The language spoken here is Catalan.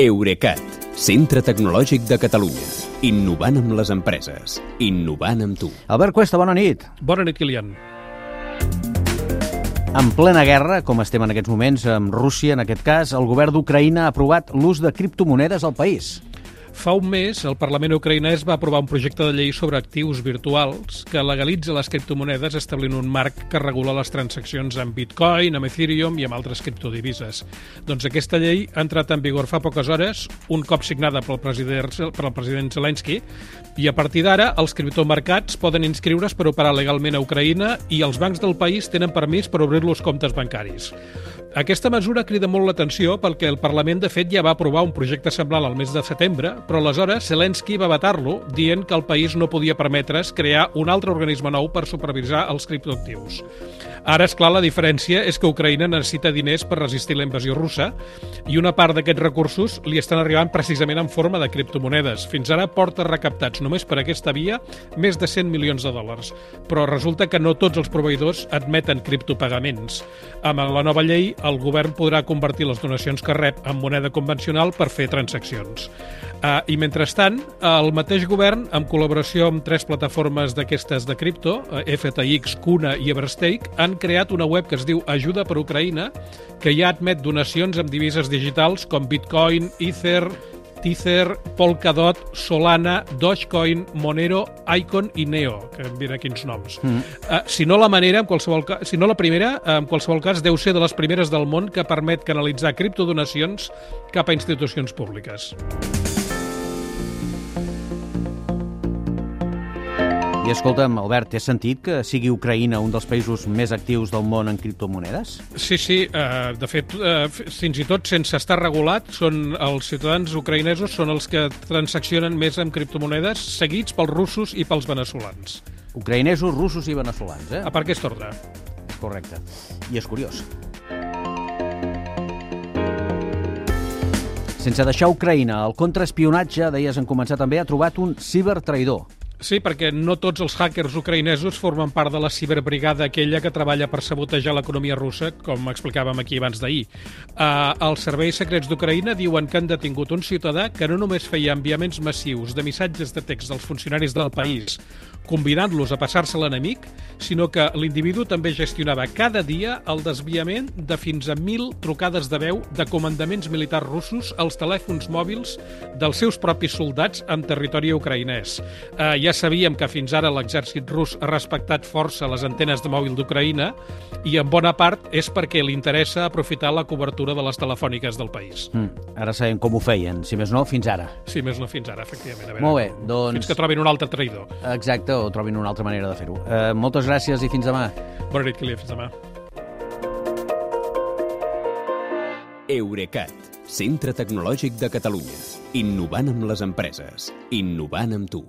Eurecat, centre tecnològic de Catalunya. Innovant amb les empreses. Innovant amb tu. Albert Cuesta, bona nit. Bona nit, Kilian. En plena guerra, com estem en aquests moments amb Rússia, en aquest cas, el govern d'Ucraïna ha aprovat l'ús de criptomonedes al país. Fa un mes, el Parlament ucraïnès va aprovar un projecte de llei sobre actius virtuals que legalitza les criptomonedes establint un marc que regula les transaccions amb Bitcoin, amb Ethereum i amb altres criptodivises. Doncs aquesta llei ha entrat en vigor fa poques hores, un cop signada pel president, pel president Zelensky, i a partir d'ara els criptomercats poden inscriure's per operar legalment a Ucraïna i els bancs del país tenen permís per obrir-los comptes bancaris. Aquesta mesura crida molt l'atenció perquè el Parlament, de fet, ja va aprovar un projecte semblant al mes de setembre, però aleshores Zelensky va vetar-lo, dient que el país no podia permetre's crear un altre organisme nou per supervisar els criptoactius. Ara, és clar, la diferència és que Ucraïna necessita diners per resistir la invasió russa i una part d'aquests recursos li estan arribant precisament en forma de criptomonedes. Fins ara porta recaptats només per aquesta via més de 100 milions de dòlars. Però resulta que no tots els proveïdors admeten criptopagaments. Amb la nova llei, el govern podrà convertir les donacions que rep en moneda convencional per fer transaccions. Uh, I mentrestant, el mateix govern, en col·laboració amb tres plataformes d'aquestes de cripto, uh, FTX, Kuna i Everstake, han creat una web que es diu Ajuda per Ucraïna, que ja admet donacions amb divises digitals com Bitcoin, Ether, Tether, Polkadot, Solana, Dogecoin, Monero, Icon i Neo, que mira quins noms. Mm. Uh, si no la manera, en qualsevol cas, si no la primera, en qualsevol cas deu ser de les primeres del món que permet canalitzar criptodonacions cap a institucions públiques. I escolta'm, Albert, té sentit que sigui Ucraïna un dels països més actius del món en criptomonedes? Sí, sí. Uh, de fet, uh, fins i tot sense estar regulat, són els ciutadans ucraïnesos són els que transaccionen més amb criptomonedes, seguits pels russos i pels venezolans. Ucraïnesos, russos i venezolans, eh? A per aquest ordre. Correcte. I és curiós. Sense deixar Ucraïna, el contraespionatge, deies en començar també, ha trobat un cibertraïdor. Sí, perquè no tots els hackers ucraïnesos formen part de la ciberbrigada aquella que treballa per sabotejar l'economia russa, com explicàvem aquí abans d'ahir. Uh, els serveis secrets d'Ucraïna diuen que han detingut un ciutadà que no només feia enviaments massius de missatges de text dels funcionaris del país, convidant-los a passar-se l'enemic, sinó que l'individu també gestionava cada dia el desviament de fins a 1.000 trucades de veu de comandaments militars russos als telèfons mòbils dels seus propis soldats en territori ucraïnès. Uh, ja sabíem que fins ara l'exèrcit rus ha respectat força les antenes de mòbil d'Ucraïna i en bona part és perquè li interessa aprofitar la cobertura de les telefòniques del país. Mm, ara sabem com ho feien, si més no, fins ara. Sí, més no fins ara, efectivament. A veure, Molt bé, doncs... Fins que trobin un altre traïdor. Exacte, o trobin una altra manera de fer-ho. Uh, moltes gràcies i fins demà. Bona nit, Kilian, fins demà. Eurecat, centre tecnològic de Catalunya. Innovant amb les empreses. Innovant amb tu.